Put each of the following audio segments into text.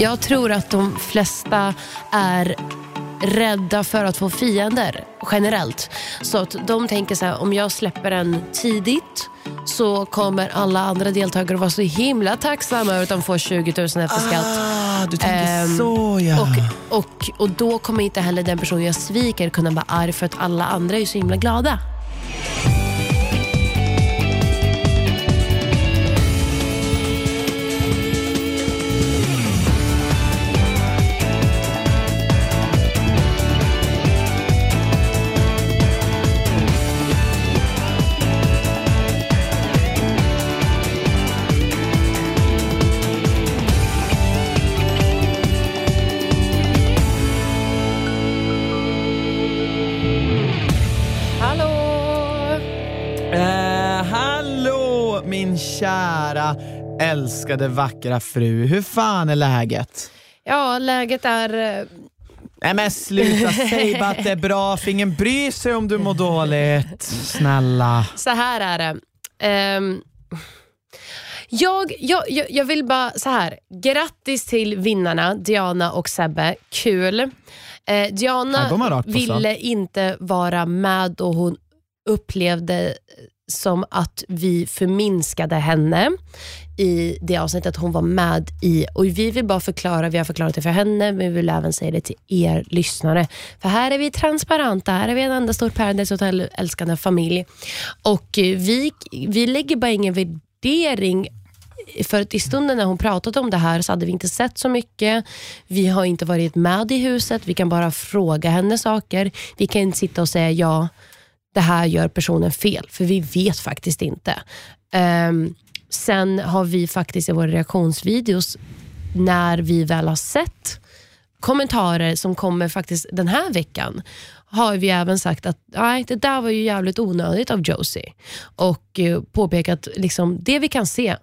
Jag tror att de flesta är rädda för att få fiender generellt. Så att de tänker så här, om jag släpper den tidigt så kommer alla andra deltagare vara så himla tacksamma över att de får 20 000 efter skatt. Ah, du tänker Ehm, så ja. Och, och, och då kommer inte heller den person jag sviker kunna vara arg för att alla andra är så himla glada. Älskade vackra fru. Hur fan är läget? Ja, läget är... eh, Nej men sluta, säg bara att det är bra för ingen bryr sig om du mår dåligt. Snälla. Så här är det. Ehm, jag, jag, jag, jag vill bara så här. Grattis till vinnarna Diana och Sebbe. Kul. Eh, Diana ville inte vara med och hon upplevde som att vi förminskade henne i det avsnittet hon var med i. Och Vi vill bara förklara, vi har förklarat det för henne, men vi vill även säga det till er lyssnare. För här är vi transparenta, här är vi en enda stor Paradise Hotel-älskande familj. Och eh, vi, vi lägger bara ingen värdering för att i stunden när hon pratade om det här så hade vi inte sett så mycket. Vi har inte varit med i huset. Vi kan bara fråga henne saker. Vi kan inte sitta och säga ja, det här gör personen fel. För vi vet faktiskt inte. Ehm, sen har vi faktiskt i våra reaktionsvideos, när vi väl har sett kommentarer som kommer faktiskt den här veckan, har vi även sagt att nej, det där var ju jävligt onödigt av Josie. Och eh, påpekat liksom, det vi kan se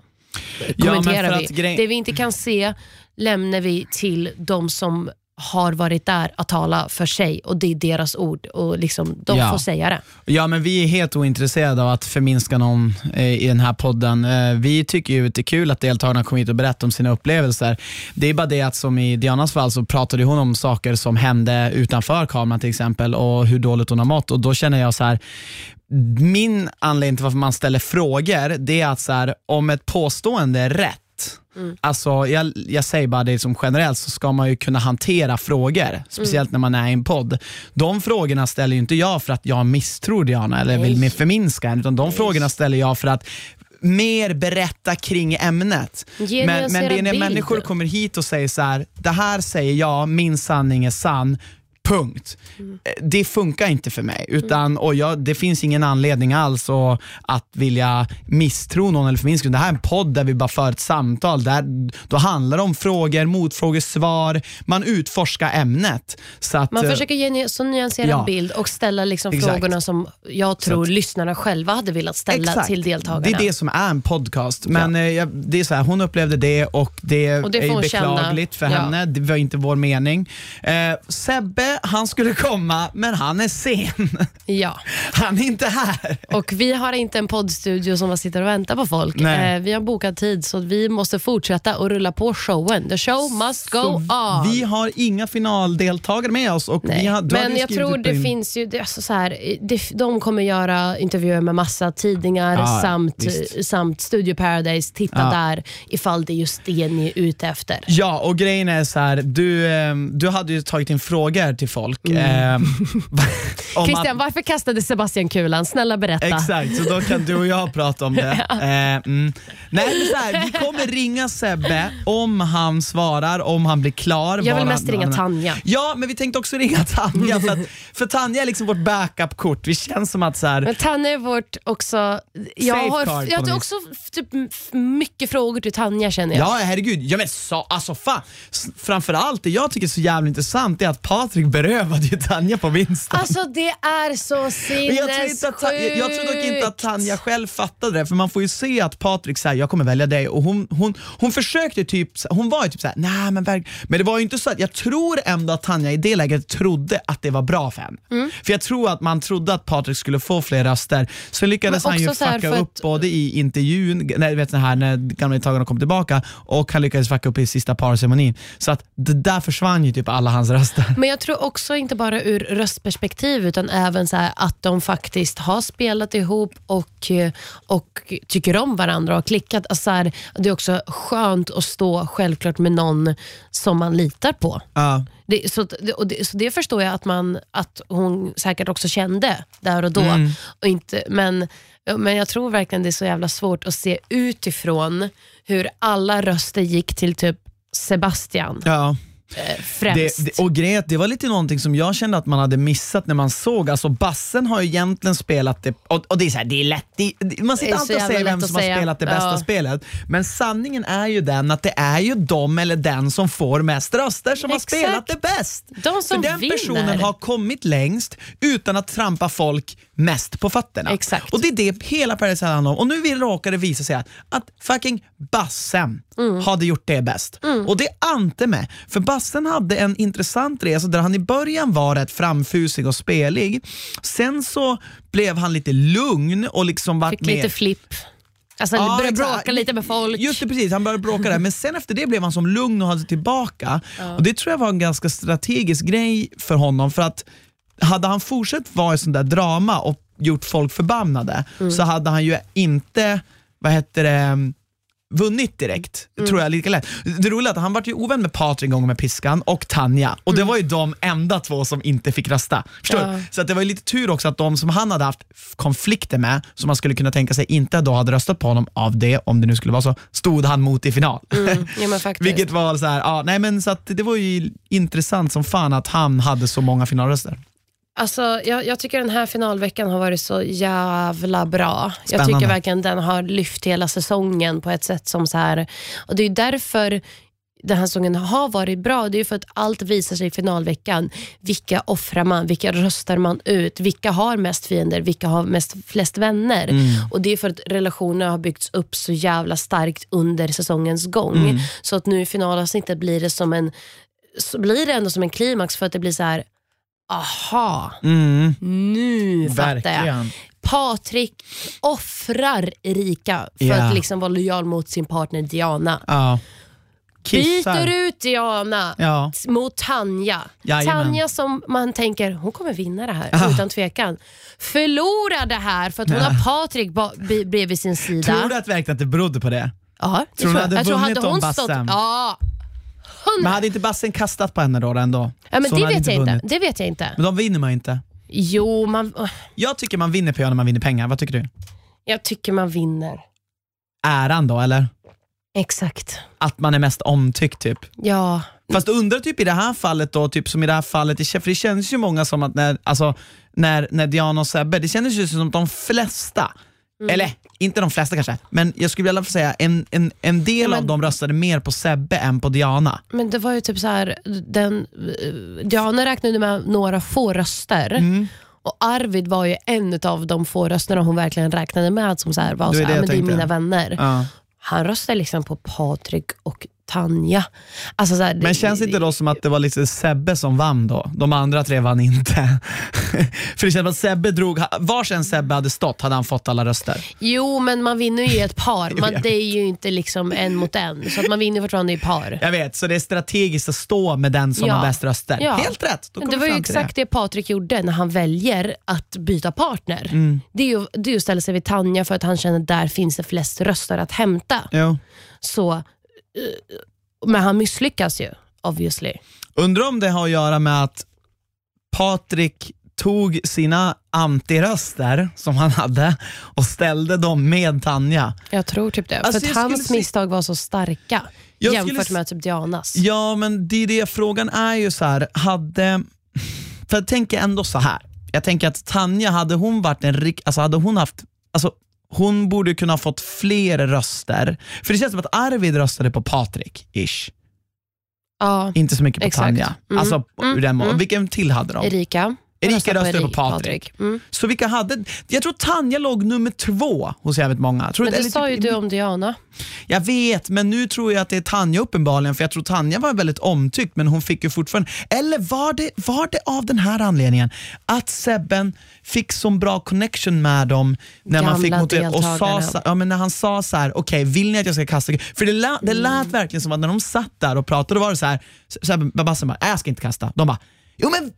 kommenterar för vi. Det vi inte kan se lämnar vi till de som har varit där att tala för sig och det är deras ord och liksom, de Ja. får säga det. Ja, men vi är helt ointresserade av att förminska någon eh, i den här podden. Eh, vi tycker ju att det är kul att deltagarna kommer hit och berättar om sina upplevelser. Det är bara det att som i Dianas fall så pratade hon om saker som hände utanför kameran till exempel och hur dåligt hon har mått och då känner jag så här min anledning till varför man ställer frågor, det är att så här, om ett påstående är rätt, Alltså, jag, jag säger bara det som generellt så ska man ju kunna hantera frågor, speciellt när man är i en podd. De frågorna ställer ju inte jag för att jag misstror Diana eller vill Nej. mer förminska henne, utan de frågorna ställer jag för att mer berätta kring ämnet. Ge Men, men det är när nyanserad människor bild. kommer hit och säger så här: det här säger jag, min sanning är sann. Punkt. Eh, Det funkar inte för mig. Utan, och jag, det finns ingen anledning alls att, att vilja misstro någon eller förminska. Det här är en podd där vi bara för ett samtal. Där, då handlar det om frågor, motfrågor, svar. Man utforskar ämnet. Så att, Man eh, försöker ge så nyanserad ja. bild och ställa liksom Exakt. frågorna som jag tror att- lyssnarna själva hade velat ställa Exakt. till deltagarna. Det är det som är en podcast. Men eh, jag, det är så här, hon upplevde det och det, Och det är hon känna. beklagligt för Ja. henne. Det var inte vår mening. Eh, Sebbe, han skulle komma, men han är sen. Ja. Han är inte här. Och vi har inte en poddstudio som bara sitter och väntar på folk. Nej. Eh, vi har bokat tid så vi måste fortsätta och rulla på showen. The show must go Så on. Vi har inga finaldeltagare med oss. Och Nej. vi har, Men jag tror det din- finns ju, det, alltså så här, det, de kommer göra intervjuer med massa tidningar Ja, samt, visst. samt Studio Paradise. Titta Ja. där ifall det är just det ni är ute efter. Ja, och grejen är så här, du, eh, du hade ju tagit in frågor till folk. Mm. Eh, Christian, varför kastade Sebastian kulan? Snälla berätta. Exakt, så då kan du och jag prata om det. Eh, mm. Nej, så här, vi kommer ringa Sebbe om han svarar, om han blir klar. Jag vill mest han- ringa han- Tanja. Ja, men vi tänkte också ringa Tanja. För, att, för Tanja är liksom vårt backup-kort. Vi känns som att så här, Men Tanja är vårt också... Jag har, Safeguard jag har också typ, mycket frågor till Tanja känner jag. Ja, herregud. Ja, men så, alltså fan. Framförallt det jag tycker är så jävla intressant är att Patrik berövade ju Tanja på vinsten. Alltså det är så Men jag, tror inte att, Ta- jag, jag tror dock inte att Tanja själv fattade det, för man får ju se att Patrik säger jag kommer välja dig och hon, hon, hon försökte typ, hon var ju typ såhär, nej men verk-" Men det var ju inte så att, jag tror ändå att Tanja i det läget trodde att det var bra för henne. Mm. För jag tror att man trodde att Patrik skulle få fler röster, så lyckades Men han ju också så här fucka för upp att- både i intervjun, när, vet, så här, när gamla deltagarna kom tillbaka, och han lyckades fucka upp i sista parceremonin. Så att det där försvann ju typ alla hans röster. Men jag tror också inte bara ur röstperspektiv utan även så att de faktiskt har spelat ihop och, eh, och tycker om varandra och har klickat. Alltså så här, det är också skönt att stå självklart med någon som man litar på. Ja. Det, så, det, så det förstår jag att, man, att hon säkert också kände där och då. Mm. Och inte, men, men jag tror verkligen det är så jävla svårt att se utifrån hur alla röster gick till typ Sebastian Ja. Eh, främst. Det, och grejen det var lite någonting som jag kände att man hade missat när man såg, alltså Bassen har ju egentligen spelat det, och, och det är så här, det är lätt, det, man sitter alltid och säger vem som har spelat det bästa Ja. spelet, men sanningen är ju den att det är ju de eller den som får mest röster som Exakt. har spelat det bäst. De som För den vinner. personen har kommit längst utan att trampa folk mest på fötterna. Exakt. Och det är det hela Paradise handlar om. Och nu vill råkade visa sig att, att fucking Bassen Mm. hade gjort det bäst. Och det Ante med. För Bassen hade en intressant resa där han i början var rätt framfusig och spelig. Sen så blev han lite lugn och liksom vart Fick lite flipp. Alltså Ja, började exakt. bråka lite med folk. Just det, precis. Han började bråka där. Men sen efter det blev han som lugn och hade tillbaka. Och Det tror jag var en ganska strategisk grej för honom. För att hade han fortsatt vara i sån där drama och gjort folk förbannade så hade han ju inte, vad heter det, vunnit direkt, tror jag lika lätt. Det roliga är att han var ju ovän med Patrik en gång med piskan och Tanja och det var ju de enda två som inte fick rösta. Förstår Ja. Så att det var ju lite tur också att de som han hade haft konflikter med, som man skulle kunna tänka sig inte då hade röstat på honom av det, om det nu skulle vara så, stod han mot i final. Mm, ja. Vilket var så här, ja, nej men så att det var ju intressant som fan att han hade så många finalröster. Alltså, jag, jag tycker den här finalveckan har varit så jävla bra. Jag Spännande. tycker verkligen den har lyft hela säsongen på ett sätt som så här. Och Det är därför den här säsongen har varit bra. Det är för att allt visar sig i finalveckan. Vilka offrar man? Vilka röstar man ut? Vilka har mest fiender? Vilka har mest, flest vänner? Och Det är för att relationerna har byggts upp så jävla starkt under säsongens gång. Så att nu i finalavsnittet blir det som en så blir det ändå som en klimax för att det blir så här. Aha, Mm, nu fattar jag. Patrik offrar Erika för Ja. att liksom vara lojal mot sin partner Diana. Ja. Byter ut Diana Ja. mot Tanja. Jajamän. Tanja som man tänker, hon kommer vinna det här utan tvekan. Förlorar det här för att hon Ja. har Patrik bredvid sin sida. Tror du att verkligen att det berodde på det? Ja, Tror du jag. hade jag tror hade hon stått? Ja, Men hade inte Bassen kastat på henne då ändå? ja men det vet jag inte. Det vet jag inte. Men de vinner man inte. Jo, man, Jag tycker man vinner på när man vinner pengar. Vad tycker du? jag tycker man vinner. Äran då, eller? Exakt. Att man är mest omtyckt typ. Ja, Fast undrar typ i det här fallet då, typ som i det här fallet, för det känns ju många som att när, alltså, när, när Diana och Sebbe, det kändes ju som att de flesta, Mm. eller inte de flesta kanske, men jag skulle vilja säga en, en, en del Men- av dem röstade mer på Sebbe än på Diana. Men det var ju typ så här, den, Diana räknade med några få röster Mm. och Arvid var ju en av de få rösterna hon verkligen räknade med som så här, var Det så är det här, jag men det är mina vänner. Ja. Han röstade liksom på Patrik och Tanja. Alltså så här, Men känns det inte då som att det var lite Sebbe som vann då? De andra tre vann inte. för det känns som att Sebbe drog, varsin Sebbe hade stått hade han fått alla röster. Jo, men man vinner ju i ett par. Man, det är ju inte liksom en mot en. Så att man vinner fortfarande i par. Jag vet, så det är strategiskt att stå med den som Ja. har bäst röster. Ja. Helt rätt. Det var ju exakt det. Patrik gjorde när han väljer att byta partner. Mm. Det, är ju, det är att ställa sig vid Tanja för att han känner att där finns det flest röster att hämta. Jo. Så, men han misslyckas ju obviously. Undrar om det har att göra med att Patrik tog sina antiröster som han hade och ställde dem med Tanja. Jag tror typ det. Alltså, för att hans skulle misstag var så starka Jag jämfört skulle med typ Dianas. Ja, men det är det frågan är ju så här, hade... För jag tänker ändå så här. Jag tänker att Tanja, hade hon varit en rik... Alltså hade hon haft... Alltså, hon borde kunna ha fått fler röster. För det känns som att Arvid röstade på Patrik, ish. Ja. inte så mycket på Exakt. Tanja. Mm. Alltså, ur den, må- Vilken till hade de? Erika. Erika röstade på Patrik. Mm. Så vilka hade, jag tror Tanja låg nummer två hos jävligt många. Tror Men det eller sa ju typ- du om Diana. Jag vet, men nu tror jag att det är Tanja uppenbarligen, för jag tror Tanja var väldigt omtyckt, men hon fick ju fortfarande... Eller var det, var det av den här anledningen, att Sebben fick så bra connection med dem när man fick Gamla motivera- och sa, ja, men när han sa så här: okej vill ni att jag ska kasta? För det, lät, det Mm. lät verkligen som att när de satt där och pratade, då var det så här, Sebben, Babassen bara, "Nej, jag ska inte kasta. De bara, jo men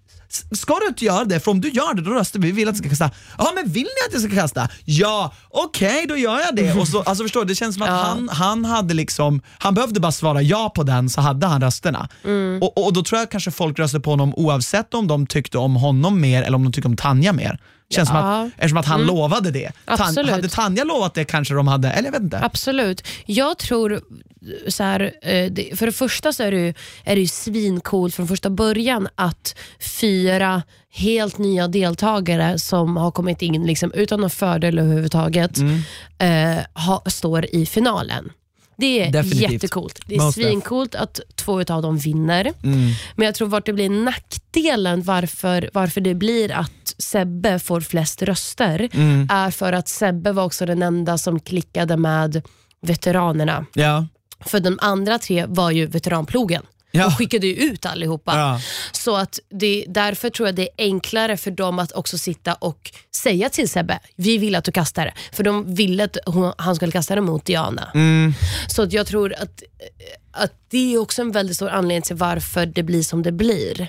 Ska du inte göra det? För om du gör det, då röstar vi. Vi vill att du ska kasta. Ja, men vill ni att jag ska kasta? Ja, okej, då gör jag det. Och så, alltså förstår du, det känns som att Ja. han, han hade liksom, han behövde bara svara ja på den så hade han rösterna. Mm. Och, och då tror jag kanske folk röstade på honom oavsett om de tyckte om honom mer eller om de tyckte om Tanja mer. Känns som Ja. att, eftersom att han lovade det. Tan, Absolut. hade Tanja lovat det kanske de hade, eller jag vet inte. Absolut. Jag tror, så här, eh, för det första så är det ju, är det ju svincoolt från första början att fyra helt nya deltagare som har kommit in liksom, utan någon fördel överhuvudtaget Mm. eh, ha, står i finalen. Det är Definitivt. jättecoolt. Det är Most def. svincoolt att två av dem vinner. Mm. Men jag tror vart det blir nackdelen varför, varför det blir att Sebbe får flest röster Mm. är för att Sebbe var också den enda som klickade med veteranerna. Ja. För de andra tre var ju veteranplogen. Ja. De skickade ju ut allihopa. Ja. Så att det, därför tror jag det är enklare för dem att också sitta och säga till Sebbe, vi vill att du kastar det. För de ville att hon, han skulle kasta det mot Diana. Mm. Så att jag tror att, att det är också en väldigt stor anledning till varför det blir som det blir.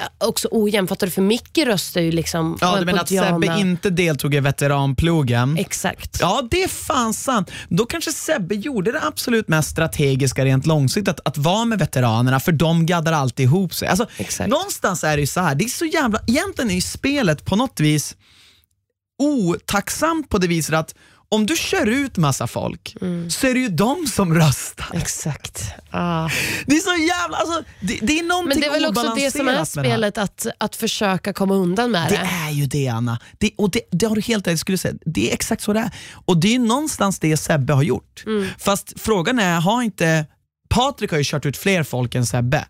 Eh, Också ojämnt, fattar du? För Micke röstar ju liksom Ja, du menar att Sebbe inte deltog i veteranplogen? Exakt. Ja, det är fan sant. Då kanske Sebbe gjorde det absolut mest strategiska rent långsiktigt, att, att vara med veteranerna, för de gaddar alltid ihop sig. Alltså, Exakt. någonstans är det ju så här, det är så jävla, egentligen är ju spelet på något vis otacksamt på det viset att om du kör ut massa folk Mm. så är det ju de som röstar. Exakt. Ah. Det är så jävla, alltså, det, det är någonting Men det är väl också det som är spelet, att, att försöka komma undan med Det det. är ju det Anna. Det, och det, det har du helt rätt skulle säga. Det är exakt så det är. Och det är någonstans det Sebbe har gjort. Mm. Fast frågan är, har inte Patrik har ju kört ut fler folk än Sebbe.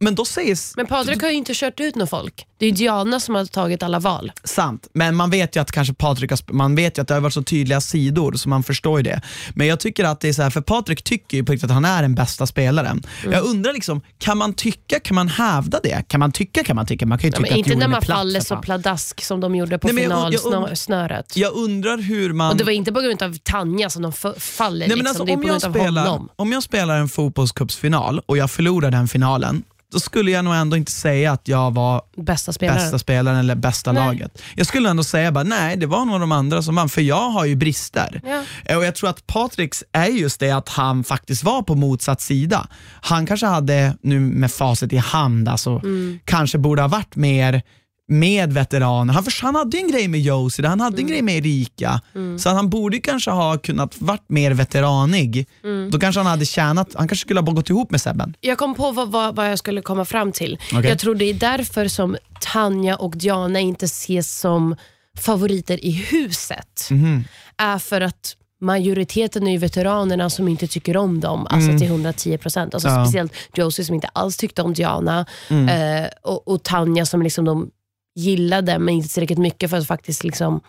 Men då sägs, Men Patrik har ju inte kört ut någon folk. Det är Diana som har tagit alla val. sant, men man vet ju att kanske Patrik har, man vet ju att det har varit så tydliga sidor så man förstår ju det. Men jag tycker att det är så här, för Patrik tycker ju på riktigt att han är den bästa spelaren. Mm. Jag undrar liksom, kan man tycka, kan man hävda det? Kan man tycka, kan man tycka? Man kan ju Ja, tycka men att inte när är man platt, faller för så pladask som de gjorde på finalsnöret. Jag undrar hur man... Och det var inte på grund av Tanja som de faller. Nej, men liksom. alltså, det är om, på jag grund av spelar, honom. om jag spelar en fotbollscupsfinal och jag förlorar den finalen, då skulle jag nog ändå inte säga att jag var Bästa spelaren. bästa spelaren eller bästa Nej. laget. Jag skulle ändå säga bara, nej, det var nog de andra som vann, för jag har ju brister. Ja. Eh, Och Jag tror att Patricks är just det att han faktiskt var på motsatt sida. Han kanske hade, nu med facit i hand, alltså, Mm. kanske borde ha varit mer med veteraner. Han, för han hade en grej med Josie, han hade en grej med Erika. Så han borde kanske ha kunnat varit mer veteranig. Då kanske han hade tjänat, han kanske skulle ha gått ihop med Sebben. Jag kom på vad, vad, vad jag skulle komma fram till. Okej. Jag tror det är därför som Tanja och Diana inte ses som favoriter i huset. Mhm. Är för att majoriteten är ju veteranerna som inte tycker om dem, alltså till 110 procent. Alltså Mm. Ja. Mm. Speciellt Josie som inte alls tyckte om Diana eh, och, och Tanja som liksom de gillade men inte tillräckligt mycket för att faktiskt liksom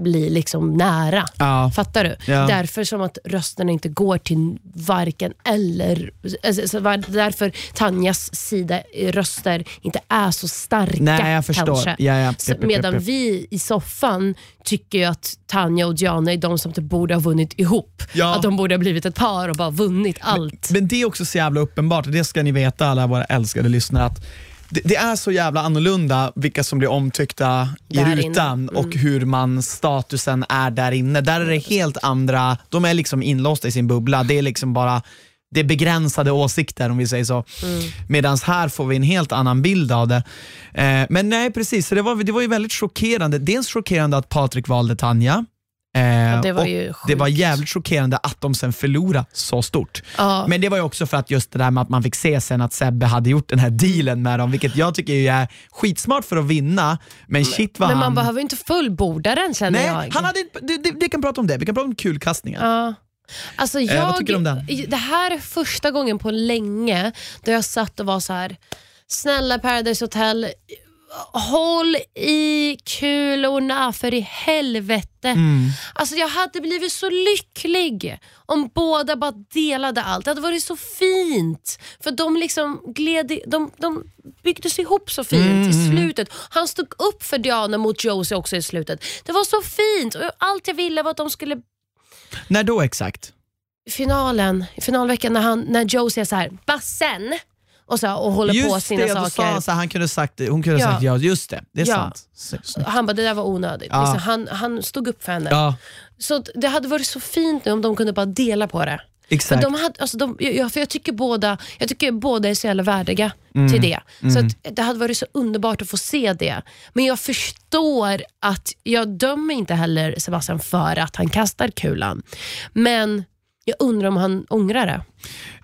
bli liksom nära. Ja. Fattar du? Ja. Därför som att rösterna inte går till varken eller. Alltså, därför Tanjas sida röster inte är så starka. Nej, jag förstår. Ja, ja. Så, medan vi i soffan tycker ju att Tanja och Diana är de som typ borde ha vunnit ihop. Att de borde ha blivit ett par och bara vunnit allt. Men det är också så jävla uppenbart, det ska ni veta alla våra älskade lyssnare, att det, det är så jävla annorlunda vilka som blir omtyckta i Där rutan och hur man statusen är där inne. Där är det helt andra, de är liksom inlåsta i sin bubbla. Det är liksom bara det är begränsade åsikter om vi säger så. Mm. Medan här får vi en helt annan bild av det. Eh, men nej precis, så det, var, det var ju väldigt chockerande. Dels chockerande att Patrik valde Tanja. Eh, det var det var jävligt chockerande att de sen förlorade så stort. Ja. Men det var ju också för att just det där med att man fick se sen att Sebbe hade gjort den här dealen med dem, vilket jag tycker är skitsmart för att vinna. Men shit vad Men man han... behöver ju inte fullborda den känner Nej, jag. han hade, det, det, vi kan prata om det, vi kan prata om kulkastningen. Ja. Alltså Eh, jag, vad tycker du om den? Det här är första gången på länge då jag satt och var så här. snälla Paradise Hotel, håll i kulorna för i helvete. Mm. Alltså jag hade blivit så lycklig om båda bara delade allt. Det hade varit så fint. För de liksom gled, i- de, de byggdes ihop så fint Mm, i slutet. Han stod upp för Diana mot Josie också i slutet. Det var så fint och allt jag ville var att de skulle När då exakt? finalen, finalveckan när, han, när Joe säger så här, bassen och, så, och håller på Just sina det, saker. sa han så han kunde sagt, hon kunde Ja. sagt ja. Just det, det är Ja. sant. Så- Han bara, det där var onödigt. Ja. Liksom, han, han stod upp för henne. Ja, Så det hade varit så fint nu om de kunde bara dela på det. För, exakt. de hade, alltså de, ja, för jag, tycker båda, jag tycker båda är så jävla värdiga Mm. till det. Så att det hade varit så underbart att få se det. Men jag förstår att, jag dömer inte heller Sebastian för att han kastar kulan. Men jag undrar om han ångrar det.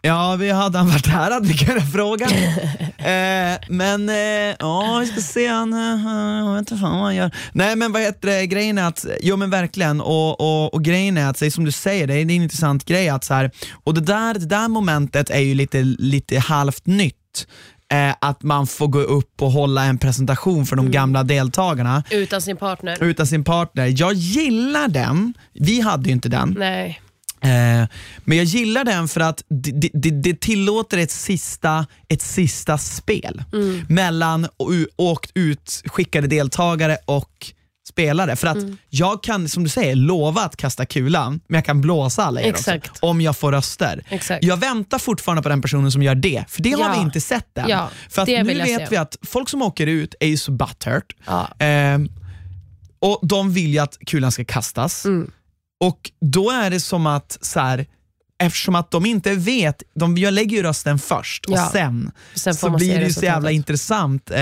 Ja, vi hade han varit här hade vi kunnat fråga. eh, men eh, ja, vi ska se, han, eh, jag vet inte fan vad han gör. Nej men vad heter det, grejen är att, jo men verkligen, och, och, och grejen är att, som du säger, det är en intressant grej att så här, och det där, det där momentet är ju lite, lite halvt nytt. Eh, att man får gå upp och hålla en presentation för de gamla deltagarna Utan sin partner. utan sin partner. Jag gillar den, vi hade ju inte den. Nej. Eh, men jag gillar den för att det, det, det tillåter ett sista, ett sista spel mellan o- åkt ut skickade deltagare och spelare. För att jag kan, som du säger, lova att kasta kulan, men jag kan blåsa alla er också, om jag får röster. Exakt. Jag väntar fortfarande på den personen som gör det, för det har Ja. vi inte sett än. Ja, för att nu vet se. vi att folk som åker ut är ju så butthurt. Ja. Eh, och de vill ju att kulan ska kastas. Mm. Och då är det som att, så här, eftersom att de inte vet, de, jag lägger ju rösten först och Ja. sen, Sen så blir det ju så jävla intressant. Eh,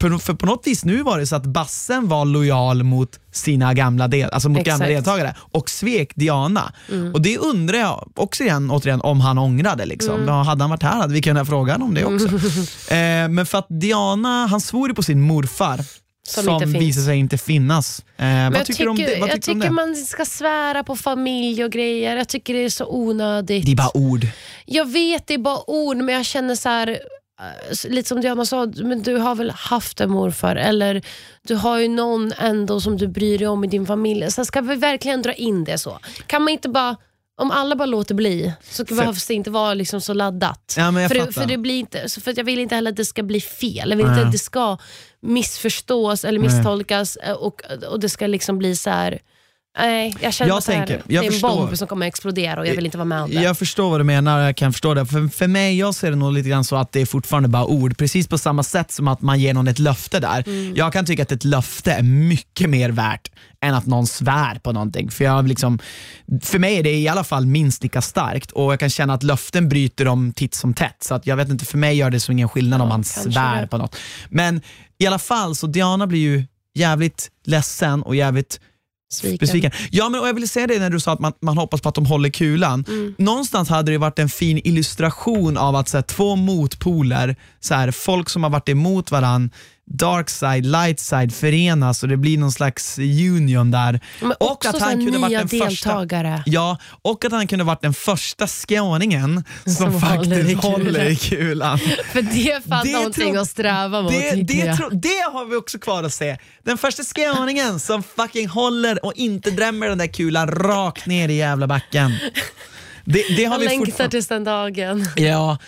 för, för på något vis nu var det så att Bassen var lojal mot sina gamla, del, alltså mot gamla Exakt. Mm. deltagare och svek Diana. Och det undrar jag också igen, återigen om han ångrade. Liksom. Mm. Ja, hade han varit här hade vi kunnat fråga honom om det också. eh, men för att Diana, han svor ju på sin morfar Som som, inte visar sig inte finnas. Eh, Men vad jag tycker om det? Vad jag tycker tycker man ska svära på familj och grejer. Jag tycker det är så onödigt. Det är bara ord. Jag vet det är bara ord, men jag känner så här, eh, lite som Diana sa, men du har väl haft en morfar eller du har ju någon ändå som du bryr dig om i din familj. Så ska vi verkligen dra in det så? Kan man inte bara om alla bara låter bli så behövs det inte vara liksom så laddat. Ja, för, det, för, det blir inte, för jag vill inte heller att det ska bli fel. Jag vill inte att det ska missförstås eller misstolkas eh, och, och det ska liksom bli så här. Nej, jag känner Jag här, tänker- det jag är en bomb som kommer att explodera och jag vill inte vara med om det. Jag förstår vad du menar, jag kan förstå det. För, för mig, jag ser det nog lite grann så att det är fortfarande bara ord. Precis på samma sätt som att man ger någon ett löfte där. Mm. Jag kan tycka att ett löfte är mycket mer värt än att någon svär på någonting. För, jag liksom, för mig är det i alla fall minst lika starkt och jag kan känna att löften bryter dem titt som tätt. Så att jag vet inte, för mig gör det så ingen skillnad Ja, om man svär det. på något. Men i alla fall, så Diana blir ju jävligt ledsen och jävligt Sviken. besviken. Ja, men och jag ville säga det när du sa att man, man hoppas på att de håller kulan. Mm. Någonstans hade det varit en fin illustration av att så här, två motpoler, så här, folk som har varit emot varann, dark side, light side förenas och det blir någon slags union där. Men Och också att han kunde varit den första- deltagare. Ja, och att han kunde varit den första skåningen som, Som faktiskt håller i kulan. För det är fan Det någonting tror- att sträva mot Det, det, tro, det har vi också kvar att se. Den första skåningen som fucking håller och inte drämmer den där kulan rakt ner i jävla backen. Det, det har Jag vi längtar tills den dagen. Ja,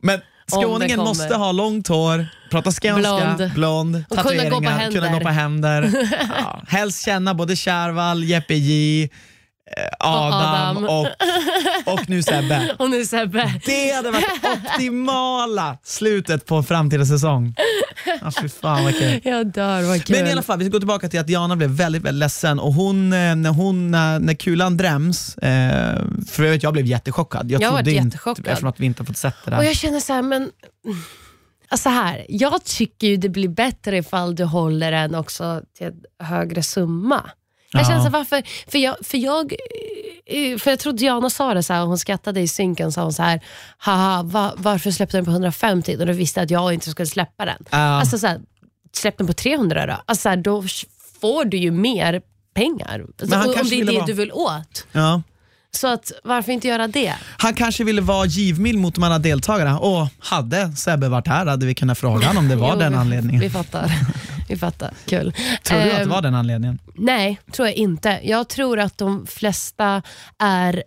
men skåningen måste ha långt hår, prata skånska, Blond. blond, Och kunna gå på tatueringar, händer. kunna gå på händer. Ja. Helst känna både Kärvall, Jeppe J, Adam, Adam. och, och nu Sebbe. Och nu Sebbe. Det hade varit optimala slutet på en framtida säsong. Ah, fy fan vad kul. Jag dör, vad kul. Men i alla fall, vi ska gå tillbaka till att Diana blev väldigt, väldigt ledsen och hon, eh, när, hon, när, när kulan dräms, eh, för övrigt jag blev jättechockad. Jag, Jag trodde inte, jättechockad. eftersom att vi inte har fått sett det där. Och jag känner så här, men... Alltså här, jag tycker ju det blir bättre ifall du håller den också till en högre summa. Jag Ja. känner så här, varför, för jag, för jag eh, för jag tror Diana sa det så här, hon skrattade i synken sa hon så här, haha va, varför släppte den på 150 och du visste att jag inte skulle släppa den. Ja. Alltså så här, släpp den på 300 då. Alltså så här, då får du ju mer pengar. Alltså, om det är det vara- du vill åt. Ja. Så att varför inte göra det? Han kanske ville vara givmild mot de andra deltagarna och hade Sebbe varit här hade vi kunnat fråga honom om det var Jo, den vi- anledningen. Vi fattar. Vi fattar. Kul. Tror du att det Ehm, var den anledningen? Nej, tror jag inte. Jag tror att de flesta är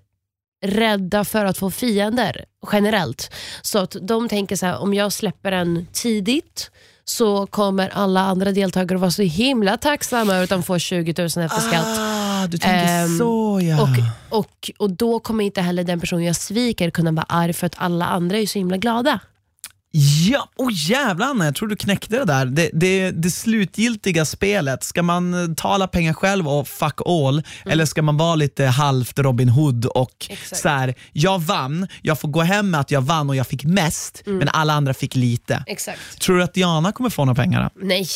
rädda för att få fiender generellt. Så att de tänker så här, om jag släpper den tidigt så kommer alla andra deltagare vara så himla tacksamma över att de får 20 000 efter skatt. Ah, du tänker Ehm, så ja. Och, och, och då kommer inte heller den person jag sviker kunna vara arg för att alla andra är så himla glada. Ja, oh jävlar jag tror du knäckte det där. Det, det, det slutgiltiga spelet, ska man eh, ta alla pengar själv och fuck all, eller ska man vara lite halvt Robin Hood och Exakt. så här, jag vann, jag får gå hem med att jag vann och jag fick mest, men alla andra fick lite. Exakt. Tror du att Diana kommer få några pengar? då? Nej,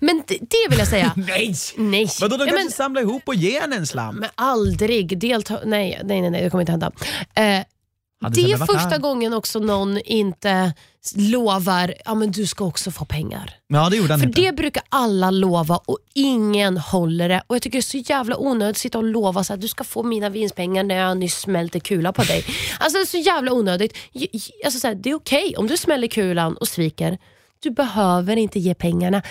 men det, det vill jag säga. Nej! Nej. Vadå, de Ja, kanske men- samlar ihop och ger henne en slam? Men aldrig delta... Nej, nej, nej, nej, det kommer inte hända. Eh, det är första här? gången också någon inte lovar ja men du ska också få pengar. Ja, det gjorde han För inte. det brukar alla lova och ingen håller det. Och Jag tycker det är så jävla onödigt att sitta och lova att du ska få mina vinstpengar när jag nyss smälte kula på dig. Alltså det är så jävla onödigt. Alltså, så här, det är okej om du smäller kulan och sviker. Du behöver inte ge pengarna.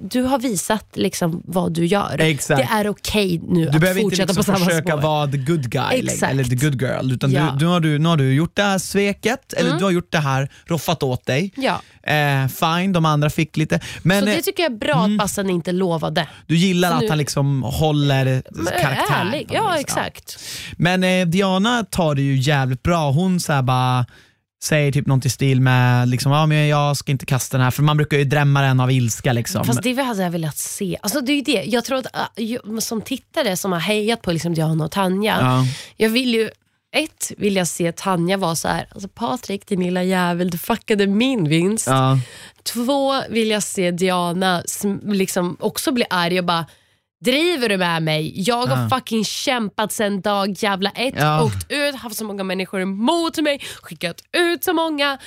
Du har visat liksom vad du gör. Exakt. Det är okej nu Du att behöver inte fortsätta liksom på samma försöka spår. vara the good guy Exakt. eller the good girl. Utan Ja. du, du, har du, nu har du gjort det här sveket, eller Mm. du har gjort det här, roffat åt dig. Ja. Eh, fine, de andra fick lite. Men Så eh, det tycker jag är bra att Bassan inte lovade. du gillar så att nu- han liksom håller karaktär. ärlig. Ja, exakt. Men eh, Diana tar det ju jävligt bra. Hon så bara säger typ något i stil med liksom, ah, men jag ska inte kasta den här, för man brukar ju drämma den av ilska. Liksom. Fast det hade jag velat se. Alltså det är det. Jag tror att äh, jag- som tittare som har hejat på liksom Diana och Tanja, Ja. jag vill ju ett vill jag se Tanja vara så här, alltså Patrik din lilla jävel, du fuckade min vinst. Ja. Två vill jag se Diana liksom också bli arg och bara Driver du med mig? Jag har Ja. fucking kämpat sen dag jävla ett, Ja. åkt ut, haft så många människor emot mig, skickat ut så många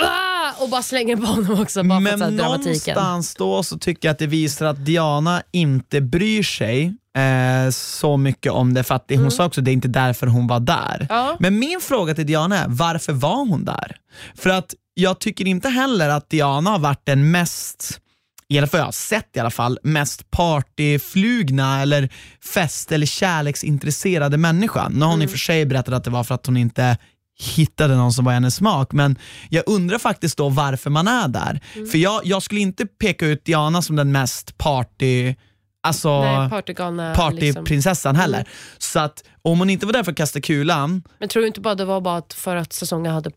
ah! och bara slänger på honom också bara för att Men dramatiken. någonstans då så tycker jag att det visar att Diana inte bryr sig eh, så mycket om det, för att hon sa också att det är inte därför hon var där. Mm. Ja. Men min fråga till Diana är, varför var hon där? För att jag tycker inte heller att Diana har varit den mest alla fall jag har sett i alla fall, mest partyflugna eller fest eller kärleksintresserade människan. Nu har hon i och för sig berättat att det var för att hon inte hittade någon som var hennes smak, men jag undrar faktiskt då varför man är där. För jag, jag skulle inte peka ut Diana som den mest party, alltså Nej, partygalna. Liksom. partyprinsessan heller. Så att om hon inte var där för att kasta kulan, Men tror du inte bara det var bara för att säsongen hade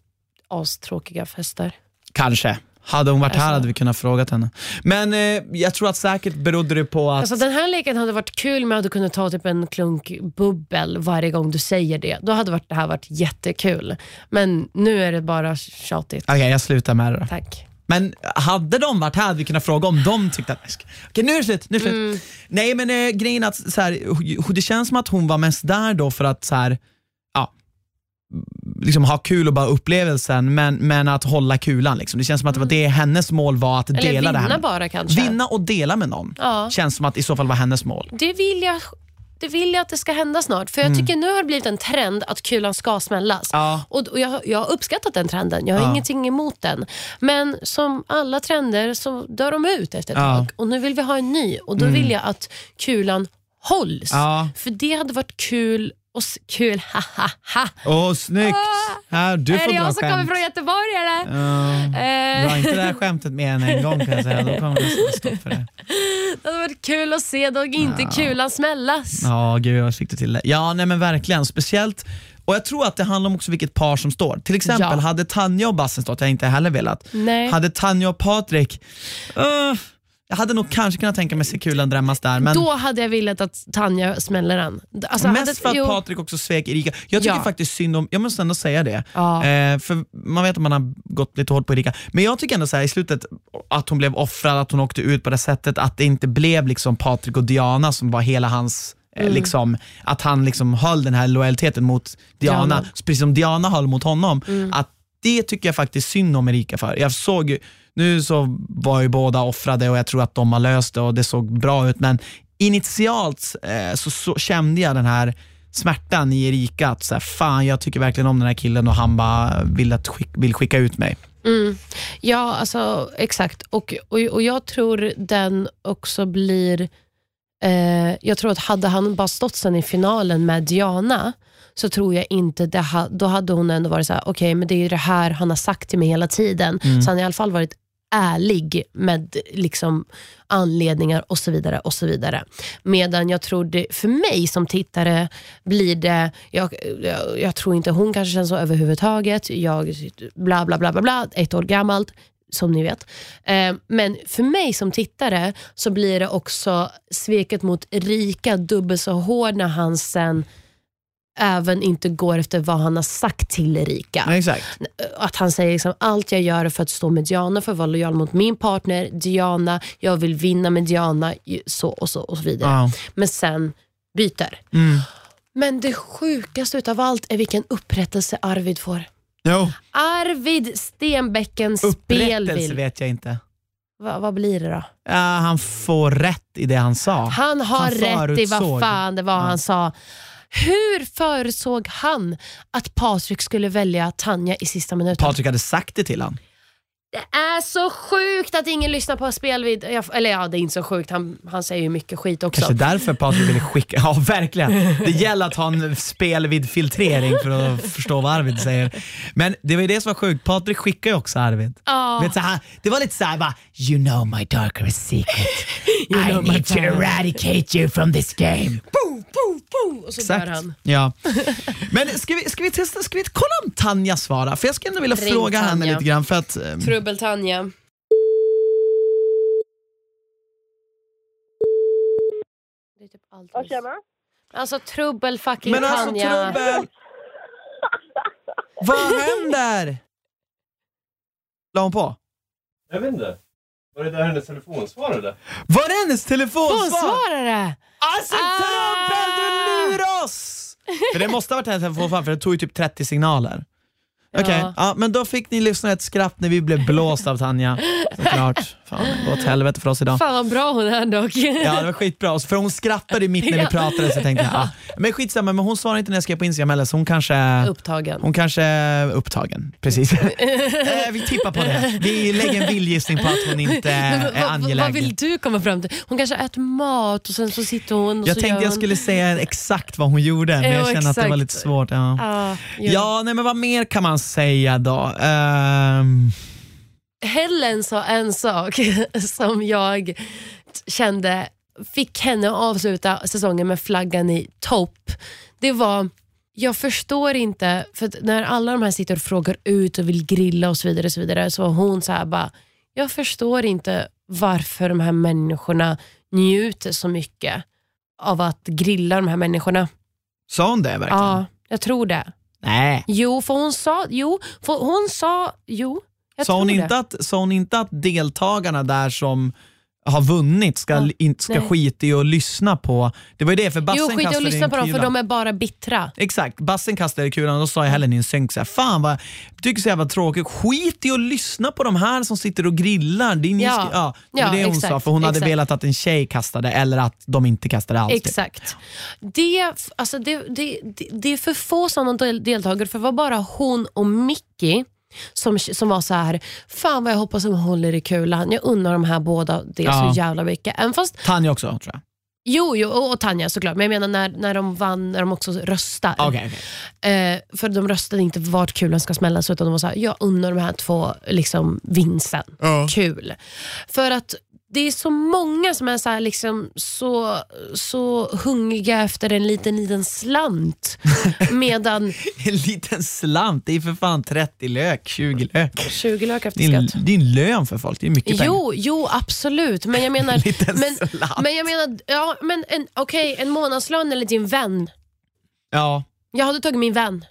astråkiga fester? kanske. Hade hon varit här Alltså- hade vi kunnat fråga henne. Men eh, jag tror att säkert berodde det på att Alltså den här leken hade varit kul med att du kunde ta typ en klunk bubbel varje gång du säger det. Då hade varit, det här varit jättekul. Men nu är det bara tjatigt. Okej, jag slutar med det då. Tack. Men hade de varit här hade vi kunnat fråga om de tyckte att... Okej, nu är det slut. Nu är det slut. Mm. Nej, men eh, grejen är att så här, det känns som att hon var mest där då för att så här, liksom ha kul och bara upplevelsen, men, men att hålla kulan. Liksom. Det känns som att det var det hennes mål var, att Mm. Eller dela det här. bara kanske. Vinna och dela med någon. Ja. Känns som att i så fall var hennes mål. Det vill jag det vill jag att det ska hända snart. För jag tycker nu har det blivit en trend att kulan ska smällas. Mm. Ja. Och, och jag, jag har uppskattat den trenden. Jag har Ja. ingenting emot den. Men som alla trender så dör de ut efter ett Ja. Mm. tag. Och nu vill vi ha en ny. Och då vill jag att kulan hålls. För det hade varit kul och kul, ha ha ha. Åh, snyggt! Här, du är det jag som kommer från Göteborg eller? Ja. Eh, Dra inte det här skämtet mer än en gång kan jag säga, då kommer det stopp för det. det hade varit kul att se då inte kulan smällas. Ja, gud vad fick du till det. Ja, nej men verkligen. Speciellt, och jag tror att det handlar om också vilket par som står. Till exempel, Ja. hade Tanja och Bassen stått, jag inte heller velat. Nej. Hade Tanja och Patrik, uh, jag hade nog kanske kunnat tänka mig se kulan drämmas där, men Då hade jag velat att Tanja smäller den. Alltså, mest hade, för att jo, Patrik också svek Erika. Jag tycker Ja. faktiskt synd om, jag måste ändå säga det, Ja. eh, för man vet att man har gått lite hårt på Erika, men jag tycker ändå så här, i slutet att hon blev offrad, att hon åkte ut på det sättet, att det inte blev liksom Patrik och Diana som var hela hans eh, Mm. Liksom, att han liksom höll den här lojaliteten mot Diana, Diana. precis som Diana höll mot honom. Mm. Att det tycker jag faktiskt synd om Erika för. Jag såg, nu så var ju båda offrade och jag tror att de har löst det och det såg bra ut, men initialt eh, så, så kände jag den här smärtan i Erika, att så här, fan jag tycker verkligen om den här killen och han bara vill, att skick, vill skicka ut mig. Mm. Ja, alltså exakt. Och, och, och jag tror den också blir... Eh, jag tror att hade han bara stått sen i finalen med Diana, så tror jag inte, det ha, då hade hon ändå varit så här: okej okay, men det är ju det här han har sagt till mig hela tiden. Mm. Så han har i alla fall varit ärlig med liksom anledningar och så vidare. och så vidare. Medan jag tror det, för mig som tittare blir det, jag, jag, jag tror inte hon kanske känner så överhuvudtaget, jag bla bla bla bla, bla ett år gammalt, som ni vet. Eh, men för mig som tittare så blir det också sveket mot Rika dubbelt så hård när han sen även inte går efter vad han har sagt till Erika. Ja, exakt. Att han säger liksom, allt jag gör är för att stå med Diana, för att vara lojal mot min partner, Diana, jag vill vinna med Diana, så och så och så vidare. Ja. Men sen byter. Mm. Men det sjukaste utav allt är vilken upprättelse Arvid får. Jo. Arvid Upprättelse spelvill. vet jag inte. Va, vad blir det då? Ja, han får rätt i det han sa. Han har Han rätt i vad fan det var Ja. han sa. Hur förutsåg han att Patrik skulle välja Tanja i sista minuten? Patrik hade sagt det till honom. Det är så sjukt att ingen lyssnar på spelvid. Jag- Eller ja, det är inte så sjukt. Han, han säger ju mycket skit också. Kanske därför Patrik ville skicka, ja verkligen. Det gäller att ha en spel vid filtrering för att förstå vad Arvid säger. Men det var ju det som var sjukt, Patrik skickade ju också Arvid. Ja. Vet, så här, det var lite såhär bara, you know my darker secret. You I know my need to power." eradicate you from this game. Boom, boom, boom. Och så dör Exakt. han. Ja. Men ska vi, ska vi testa, ska vi kolla om Tanja svarar? För jag skulle ändå vilja Ring fråga henne Tanja. lite grann för att ehm, Trubbel-Tanja. Det är typ allt. Ja, tjena. Alltså trubbel fucking Men alltså Tanja. trubbel! Vad händer? La hon på? Jag vet inte. Var det där hennes telefon svarade? Var det hennes Hon telefonsvar? svarade! Alltså Ah! trubbel, du lurar oss! För det måste ha varit hennes telefonsvar för det tog ju typ 30 signaler. Okej, Ja. ja, men då fick ni lyssna ett skratt när vi blev blåsta av Tanja. Såklart. Fan, det åt helvete för oss idag. Fan vad bra hon är dock. Ja det var skitbra, för hon skrattade mitt när vi pratade så jag tänkte ja. Men skitsamma, men hon svarar inte när jag skrev på Instagram heller så hon kanske Upptagen. hon kanske är upptagen, precis. Eh, vi tippar på det. Vi lägger en vildgissning på att hon inte är angelägen. vad vill du komma fram till? Hon kanske äter mat och sen så sitter hon och Jag så tänkte gör jag hon... skulle säga exakt vad hon gjorde, men jag känner att det var lite svårt. Ja, jo. ja nej, men vad mer kan man säga då? Ehm, Helen sa en sak som jag kände fick henne att avsluta säsongen med flaggan i topp. Det var, jag förstår inte, för när alla de här sitter och frågar ut och vill grilla och så vidare, så, vidare, så var hon så här bara, jag förstår inte varför de här människorna njuter så mycket av att grilla de här människorna. sa hon det verkligen? Ja, jag tror det. Nej. Jo, för hon sa, jo, för hon sa, jo, jag Sa hon, det. inte att, sa hon inte att deltagarna där som har vunnit ska, Ja, inte ska nej. skita i att lyssna på... Det var ju det, för Bassen Jo, skit i kastade att in lyssna på dem för kulan. de är bara bittra. Exakt, Bassen kastade kulan och då sa jag Helen i en synk såhär, fan vad, jag tycker så jävla tråkigt, skit i att lyssna på de här som sitter och grillar. Ni Ja. ja, det var Ja, det hon exakt, sa, för hon hade exakt. velat att en tjej kastade eller att de inte kastade alls. typ. Exakt. Det, alltså det, det, det, det är för få sådana del- deltagare, för det var bara hon och Mickey som, som var så här, fan vad jag hoppas de håller i kulan. Jag unnar de här båda det Ja. så jävla mycket. Även fast, Tanja också tror jag. jo, jo och, och Tanja såklart, men jag menar när, när de vann, när de också röstar. Okej, okej. Eh, för de röstade inte vart kulan ska smällas utan de var så här, jag unnar de här två liksom, vinsten. Kul. För att det är så många som är så, här, liksom, så, så hungriga efter en liten, liten slant. Medan En liten slant, det är för fan 30 lök, 20 lök. 20 lök Det efter skatt. det är en lön för folk, det är mycket pengar. Jo, jo, absolut. Men jag menar, Liten men, slant. men jag menar ja, men en, okej, en månadslön eller din vän. Ja, Jag hade tagit min vän.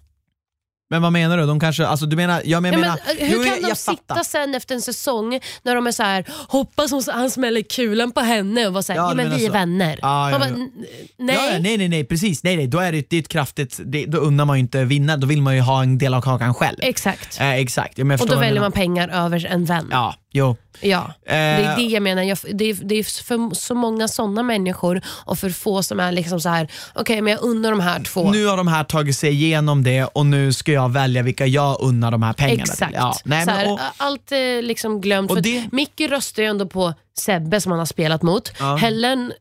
Men vad menar du? De kanske, alltså du menar, ja, men jag Ja, menar, men, eh, hur jo, kan jag, de jag sitta fattar. sen efter en säsong när de är så här, hoppas hon, han smäller kulan på henne och var så här, Ja, ja, men vi är så. vänner. Ja, ja, ja. bara, "N- nej. Ja, ja, nej, nej, nej, precis. Nej, nej, då är det, det är ett kraftigt, det, då unnar man ju inte vinna, då vill man ju ha en del av kakan själv. Exakt. Eh, exakt. Ja, Och då väljer man pengar över en vän. Ja, Jo. Ja, det Eh, är det jag menar. Jag, det, är, det är för så många sådana människor och för få som är liksom så här. okej men jag undrar de här två. Nu har de här tagit sig igenom det och nu ska jag välja vilka jag unnar de här pengarna till. Exakt. Ja, nej, här, och, allt är liksom glömt. För det- Micke röstar ju ändå på Sebbe som han har spelat mot. Ja. Helen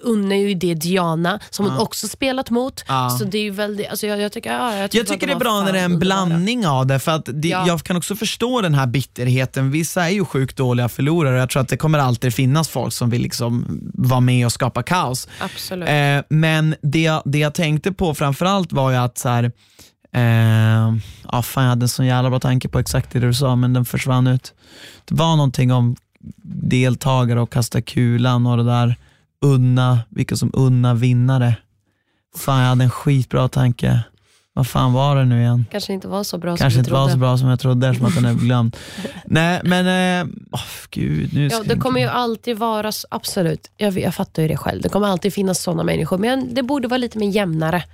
unnar ju det Diana som hon också spelat mot. Ja. Så det är ju väldigt, alltså jag, jag tycker, ja, jag, jag att tycker de det är bra när det är en blandning av det. För att det, Ja. Jag kan också förstå den här bitterheten. Vissa är ju sjukt dåliga förlorare och jag tror att det kommer alltid finnas folk som vill liksom vara med och skapa kaos. Absolut. Eh, men det, det jag tänkte på framförallt var ju att så här, eh, ja, fan, jag hade en sån jävla bra tanke på exakt det du sa men den försvann ut. Det var någonting om deltagare och kasta kulan och det där unna, vilka som unna vinnare. Fan jag hade en skitbra tanke. Vad fan var det nu igen? Kanske inte var så bra Kanske som inte trodde. var så bra som jag trodde eftersom att den är glömd. Nej men, eh, åh, gud nu Ja, det jag kommer inte- ju alltid vara, absolut, jag, jag fattar ju det själv. Det kommer alltid finnas sådana människor, men det borde vara lite mer jämnare.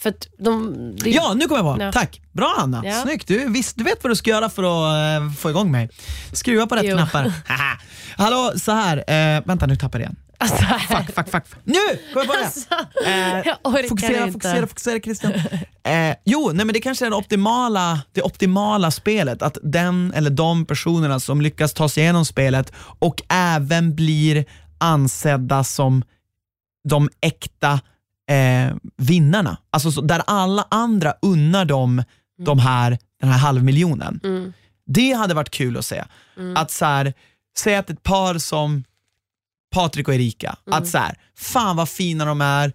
För de, det, Ja, nu kommer jag på. Ja. Tack. Bra Anna. Ja. Snyggt. Du, visst, du vet vad du ska göra för att eh, få igång mig. Skruva på rätt Jo. knappar. Hallå, så här. Eh, vänta, nu tappar jag igen. Alltså, Fuck, fuck, fuck. Nu kom jag på det. alltså, Eh, jag fokusera, fokusera, fokusera Christian. Eh, jo, nej, men det kanske är det optimala, det optimala spelet. Att den eller de personerna som lyckas ta sig igenom spelet och även blir ansedda som de äkta eh, vinnarna. Alltså så, där alla andra unnar dem de här, den här halvmiljonen. Mm. Det hade varit kul att se. Att så här, säga att ett par som Patrik och Erika, att så här, fan vad fina de är,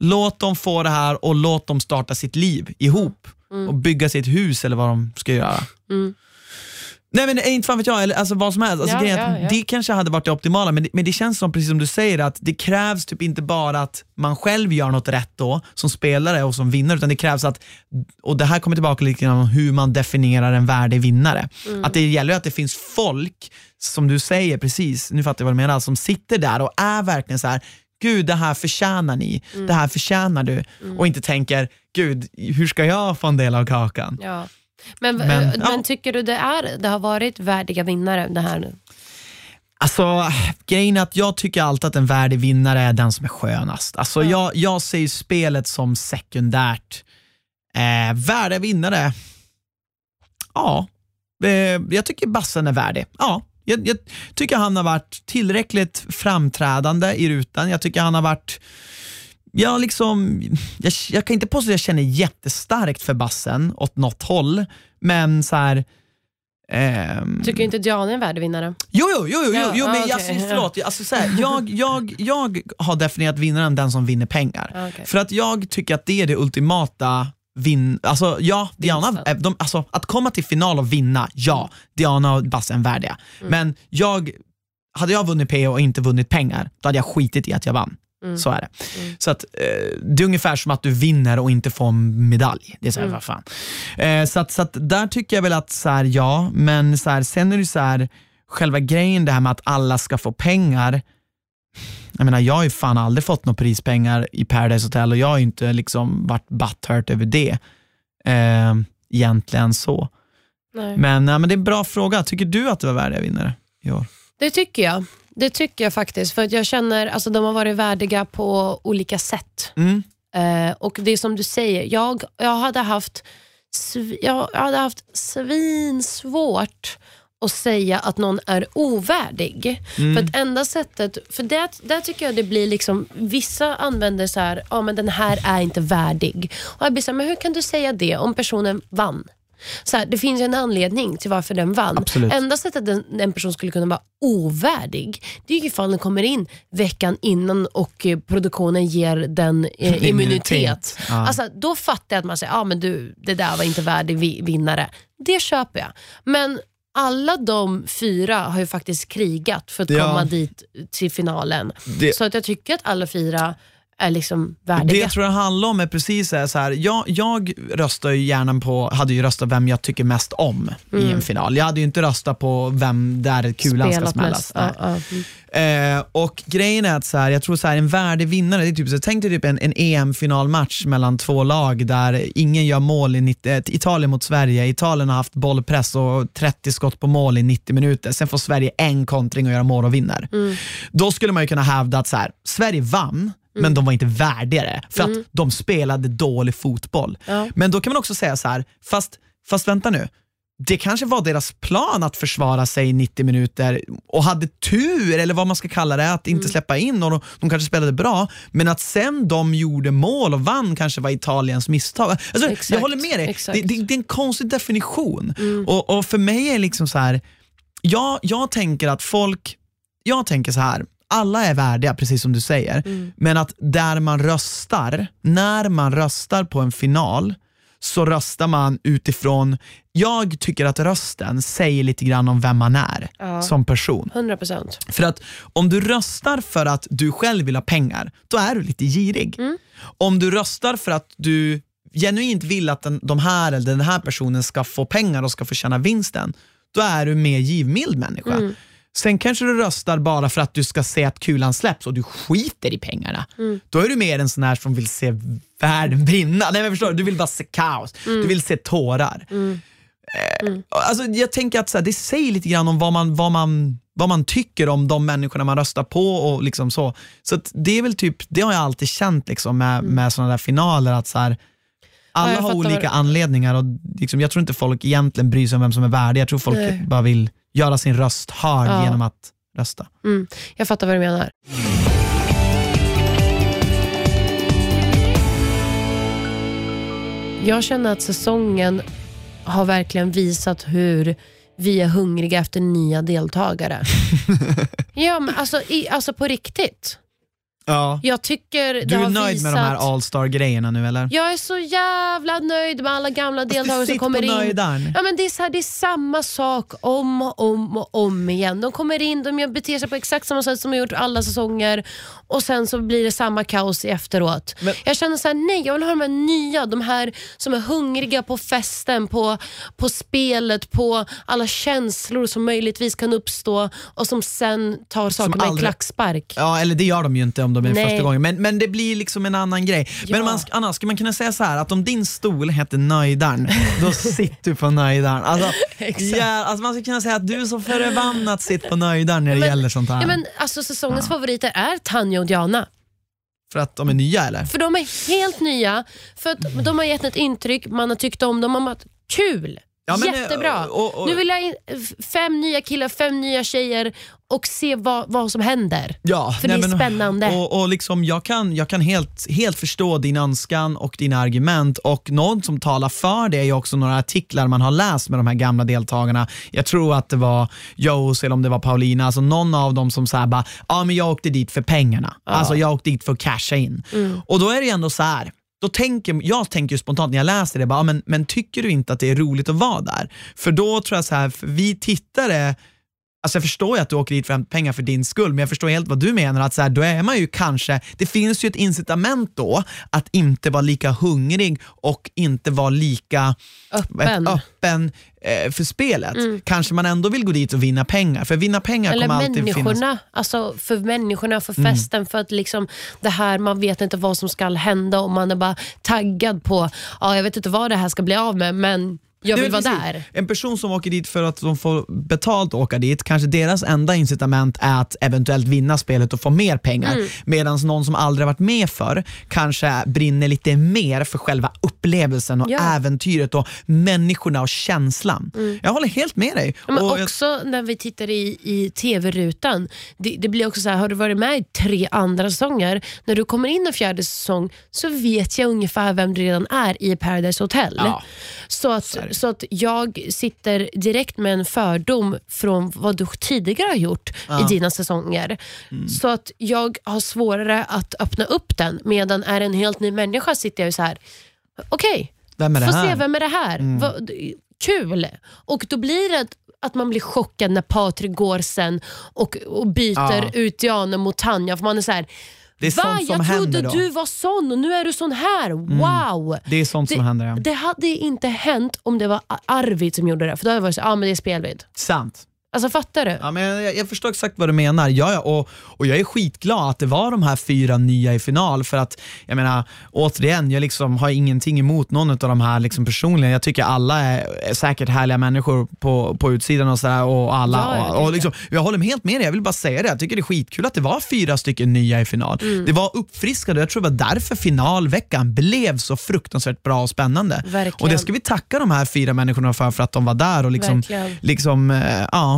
låt dem få det här och låt dem starta sitt liv ihop och bygga sitt hus eller vad de ska göra. Mm. Nej men inte fan vet jag, eller alltså vad som helst. Alltså, Ja, grejen är att ja, ja. Det kanske hade varit det optimala, men det, men det känns som, precis som du säger, att det krävs typ inte bara att man själv gör något rätt då, som spelare och som vinnare, utan det krävs att, och det här kommer tillbaka lite grann om hur man definierar en värdig vinnare. Mm. Att det gäller ju att det finns folk, som du säger precis, nu fattar jag vad du menar, som sitter där och är verkligen så här Gud, det här förtjänar ni. Mm. Det här förtjänar du. Och inte tänker, Gud, hur ska jag få en del av kakan? Ja. Men, Men, men, ja. men tycker du det, är, det har varit värdiga vinnare det här nu? Alltså, grejen är att jag tycker alltid att en värdig vinnare är den som är skönast. Alltså, jag, jag ser ju spelet som sekundärt. Eh, värdiga vinnare, ja. Eh, jag tycker Bassen är värdig. Ja. Jag, jag tycker han har varit tillräckligt framträdande i rutan. Jag tycker han har varit jag, liksom, jag, jag kan inte påstå att jag känner jättestarkt för bassen åt något håll, men så här, ehm, Tycker inte Diana är en värdig vinnare? Jo, jo, jo, jo, Ja, jo men ah, okej. alltså, förlåt. Alltså, så här, jag, jag, jag har definierat vinnaren den som vinner pengar. Ah, okej. För att jag tycker att det är det ultimata vinn... Alltså, ja, Diana, de, alltså, att komma till final och vinna, ja, Diana och Basse är värdiga. Mm. Men jag, hade jag vunnit PO och inte vunnit pengar, då hade jag skitit i att jag vann. Mm. Så är det. Så att, eh, det är ungefär som att du vinner och inte får medalj. Det är så här, Mm. fan. Eh, så att, så att där tycker jag väl att, så här, ja, men så här, sen är det så här, själva grejen det här med att alla ska få pengar. Jag menar, jag har ju fan aldrig fått några prispengar i Paradise Hotel och jag har ju inte liksom varit butthurt över det. Eh, egentligen så. Nej. Men, ja, men det är en bra fråga. Tycker du att du var värdiga vinnare i år? Det tycker jag. Det tycker jag faktiskt. För att jag känner alltså de har varit värdiga på olika sätt. Mm. Eh, och det är som du säger, jag, jag hade haft jag hade haft svinsvårt att säga att någon är ovärdig. För att enda sättet, för det, där tycker jag det blir liksom, vissa använder så här, ja men den här är inte värdig. Och jag blir så här, men hur kan du säga det om personen vann? Så här, det finns ju en anledning till varför den vann. Absolut. Enda sättet en, en person skulle kunna vara ovärdig, det är ju ifall den kommer in veckan innan och eh, produktionen ger den eh, immunitet. Ja. Alltså, då fattar jag att man säger, ja men du, det där var inte värdig vi- vinnare. Det köper jag. Men alla de fyra har ju faktiskt krigat för att Ja. komma dit till finalen. Det- Så att jag tycker att alla fyra är liksom Det värdiga. jag tror det handlar om är precis här, så här jag, jag röstar ju gärna på, hade ju röstat vem jag tycker mest om i en final. Jag hade ju inte röstat på vem där kulan ska Spelat smällas. mest. Nej. Ja, ja. Mm. Eh, och grejen är att så här, jag tror så här, en värdig vinnare, det är typ, så, tänk dig typ en, en EM-finalmatch mellan två lag där ingen gör mål i 90, eh, Italien mot Sverige. Italien har haft bollpress och 30 skott på mål i 90 minuter. Sen får Sverige en kontring och göra mål och vinner. Då skulle man ju kunna hävda att så Sverige vann, men de var inte värdigare för att de spelade dålig fotboll. Ja. Men då kan man också säga så här, fast, fast vänta nu. Det kanske var deras plan att försvara sig i 90 minuter och hade tur, eller vad man ska kalla det, att inte Mm. släppa in och de, de kanske spelade bra, men att sen de gjorde mål och vann kanske var Italiens misstag. Alltså, jag håller med dig, det, det, det är en konstig definition. Mm. Och, och för mig är det liksom så här, jag, jag tänker att folk, jag tänker så här, alla är värdiga precis som du säger, Mm. men att där man röstar, när man röstar på en final, så röstar man utifrån, jag tycker att rösten säger lite grann om vem man är Ja. som person. 100 procent. För att om du röstar för att du själv vill ha pengar, då är du lite girig. Om du röstar för att du genuint vill att den, de här eller den här personen ska få pengar och ska få tjäna vinsten, då är du mer givmild människa. Sen kanske du röstar bara för att du ska se att kulan släpps och du skiter i pengarna. Då är du mer en sån här som vill se världen brinna. Nej, men förstår du? du vill bara se kaos, du vill se tårar. Eh, Alltså, jag tänker att så här, det säger lite grann om vad man, vad, man, vad man tycker om de människorna man röstar på. och liksom så. Så det är väl typ, det har jag alltid känt liksom med, med sådana där finaler. att så här, alla jag har olika vad- anledningar och liksom, jag tror inte folk egentligen bryr sig om vem som är värdig. Jag tror folk Nej. bara vill göra sin röst hörd Ja. genom att rösta. Mm. Jag fattar vad du menar. Jag känner att säsongen har verkligen visat hur vi är hungriga efter nya deltagare. ja, men alltså, i, alltså på riktigt. Ja. Jag tycker det Du är har nöjd visat... med de här all-star-grejerna nu eller? Jag är så jävla nöjd med alla gamla deltagare som kommer in. nöjdaren. Ja, men det, är så här, det är samma sak om och om och om igen. De kommer in, de beter sig på exakt samma sätt som de har gjort alla säsonger och sen så blir det samma kaos efteråt. Men- jag känner så här, nej jag vill ha de här nya, de här som är hungriga på festen, på, på spelet, på alla känslor som möjligtvis kan uppstå och som sen tar saker med en klackspark. Ja, eller det gör de ju inte om de är Nej. första gången, men, men det blir liksom en annan grej. Men Ja. man, Anna, skulle man kunna säga så här att om din stol heter nöjdaren, då sitter du på nöjdaren. Alltså, ja, alltså man skulle kunna säga att du är så förbannat sitter på nöjdaren när det Men- gäller sånt här. Ja, men, alltså, säsongens favoriter är Tanja och Diana. För att de är nya eller? För de är helt nya, för att de har gett ett intryck, man har tyckt om dem, man har kul. Ja, men, Jättebra. eh, och- och- Nu vill jag in f- fem nya killar, fem nya tjejer och se vad, vad som händer. Ja, För det är spännande. Och, och liksom, jag kan, jag kan helt, helt förstå din önskan och dina argument och något som talar för det är också några artiklar man har läst med de här gamla deltagarna. Jag tror att det var Jos eller om det var Paulina, alltså någon av dem som sa bara, ja men jag åkte dit för pengarna. Alltså jag åkte dit för att casha in. Mm. Och då är det ändå så här. Då tänker, jag tänker ju spontant när jag läser det, bara, men, men tycker du inte att det är roligt att vara där? För då tror jag så här, för vi tittare Alltså jag förstår ju att du åker dit för att hämta pengar för din skull, men jag förstår helt vad du menar. att så här, Då är man ju kanske, det finns ju ett incitament då att inte vara lika hungrig och inte vara lika Öppen. öppen eh, för spelet. Kanske man ändå vill gå dit och vinna pengar, för vinna pengar Eller kommer alltid finnas. människorna, alltså för människorna, för Mm. festen, för att liksom det här, man vet inte vad som ska hända och man är bara taggad på, ja, jag vet inte vad det här ska bli av med men jag vill vara där. En person som åker dit för att de får betalt att åka dit, kanske deras enda incitament är att eventuellt vinna spelet och få mer pengar. Mm. Medan någon som aldrig varit med för kanske brinner lite mer för själva upplevelsen och Ja. äventyret och människorna och känslan. Jag håller helt med dig. Mm. Ja, Men och jag- också när vi tittar i, i tv-rutan, det, det blir också så här, har du varit med i tre andra säsonger, när du kommer in en fjärde säsong så vet jag ungefär vem du redan är i Paradise Hotel. Ja, så, att, så att jag sitter direkt med en fördom från vad du tidigare har gjort i dina säsonger. Mm. Så att jag har svårare att öppna upp den, medan är en helt ny människa sitter jag ju så här, okej, Vem är det? Mm. se, vem är det här? Vad- kul! Och då blir det att, att man blir chockad när Patrik går sen och, och byter Ja. ut Diana mot Tanja. För man är så här, Det är Va? sånt som Jag trodde då. du var sån och nu är du sån här. Wow! Det är sånt som händer. Ja. Det hade inte hänt om det var Arvid som gjorde det. För då hade jag varit så, ja men det är spelvid. Sant. Alltså fattar du? Ja, men jag, jag förstår exakt vad du menar. Ja, ja, och, och jag är skitglad att det var de här fyra nya i final. För att, jag menar, återigen, jag liksom har ingenting emot någon av de här liksom personligen. Jag tycker alla är, är säkert härliga människor på, på utsidan och sådär. Och alla, Ja, ja, och, och liksom, jag håller helt med dig, jag vill bara säga det. Jag tycker det är skitkul att det var fyra stycken nya i final. Mm. Det var uppfriskande jag tror det var därför finalveckan blev så fruktansvärt bra och spännande. Verkligen. Och det ska vi tacka de här fyra människorna för, för att de var där och liksom, Verkligen. liksom eh, ja.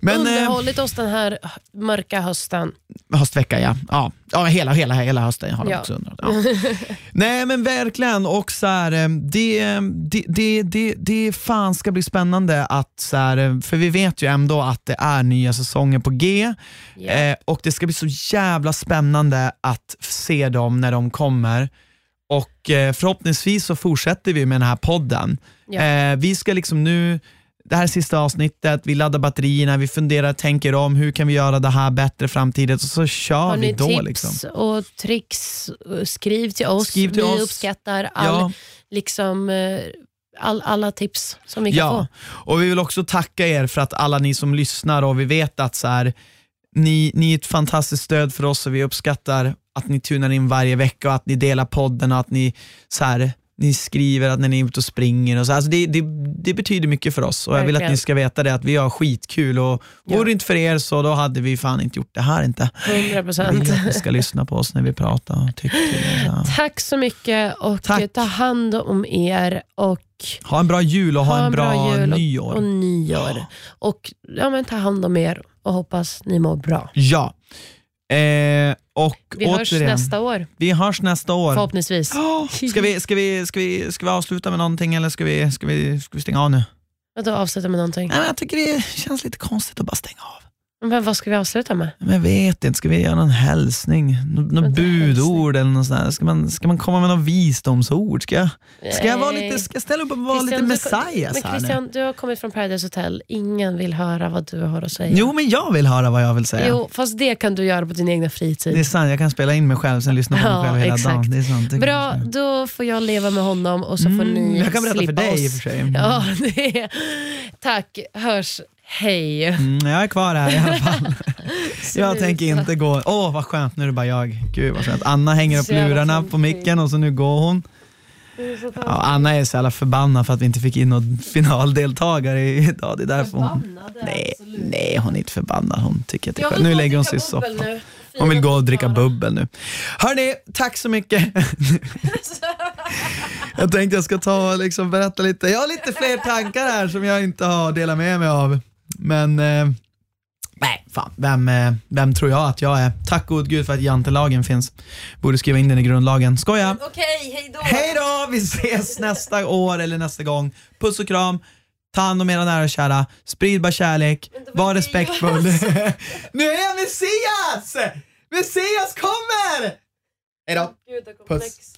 Men, eh, Underhållit oss den här mörka hösten. Höstvecka ja. Ja, ja hela, hela, hela hösten har de Ja. också undrat. Ja. Nej men verkligen och så här, eh, det, det, det, det, det fan ska bli spännande att, så här, eh, för vi vet ju ändå att det är nya säsonger på G eh, och det ska bli så jävla spännande att se dem när de kommer. Och eh, förhoppningsvis så fortsätter vi med den här podden. Eh, vi ska liksom nu, det här är sista avsnittet, vi laddar batterierna, vi funderar, tänker om, hur kan vi göra det här bättre i framtiden och så kör Har vi ni då. tips Liksom. och tricks, skriv till oss. Skriv till vi oss. uppskattar all, Ja. liksom, eh, all, alla tips som vi kan Ja, och vi vill också tacka er för att alla ni som lyssnar och vi vet att så här, ni, ni är ett fantastiskt stöd för oss och vi uppskattar att ni tunar in varje vecka och att ni delar podden och att ni, så här, ni skriver att när ni är ute och springer. Och så. Alltså det, det, det betyder mycket för oss och jag vill att ni ska veta det att vi har skitkul och Ja. vore det inte för er så då hade vi fan inte gjort det här inte. få. 100 Vi vill procent. att ni ska lyssna på oss när vi pratar och och så. Tack så mycket och Tack. ta hand om er och Ha en bra jul och ha, ha en bra, jul nyår. och, och nyår. Och ja, men ta hand om er och hoppas ni mår bra. Ja. Eh, och Vi hörs återigen, nästa år vi hörs nästa år. förhoppningsvis. Ja, Ska vi, ska, vi, ska, vi, ska vi avsluta med någonting eller ska vi, ska vi, ska vi stänga av nu? Vadå avsluta med någonting? Nej, men jag tycker det känns lite konstigt att bara stänga av. Men vad ska vi avsluta med? Men jag vet inte, ska vi göra någon hälsning? Nå- Något budord eller något sånt där? Ska man, ska man komma med något visdomsord? Ska jag, ska jag, vara lite, ska ställa upp och vara lite Christian, du- messias Men här nu? Christian, du har kommit från Paradise Hotel. Ingen vill höra vad du har att säga. Jo, men jag vill höra vad jag vill säga. Jo, fast det kan du göra på din egna fritid. Det är sant, jag kan spela in mig själv sen lyssna på mig Ja, själv hela exakt. dagen. Det är sant. Det Bra, då får jag leva med honom och så får Mm, ni jag kan berätta för dig oss. i och för sig. Ja, det är... Tack, hörs, hej. Mm, jag är kvar här i alla fall. jag tänker inte gå. Åh vad skönt, nu är det bara jag. Gud vad skönt. Anna hänger upp lurarna på micken och så nu går hon. Ja, Anna är så jävla förbannad för att vi inte fick in någon finaldeltagare idag. Det är därför hon... Nej, nej, hon är inte förbannad. Hon tycker att det är skönt. Nu lägger hon sig i soffan. Hon vill gå och dricka bubbel nu. Hörni, tack så mycket. jag tänkte jag ska ta och liksom berätta lite. Jag har lite fler tankar här som jag inte har delat med mig av. Men eh, nej, fan. Vem, eh, vem tror jag att jag är? Tack gode gud för att jantelagen finns. Borde skriva in den i grundlagen. Skoja! Okej, hej då. Hej då! Vi ses nästa år eller nästa gång. Puss och kram. Ta hand om era nära och kära. Sprid bara kärlek. var respektfull. nu är jag Messias! Messias kommer! Hej då. Gud, Puss.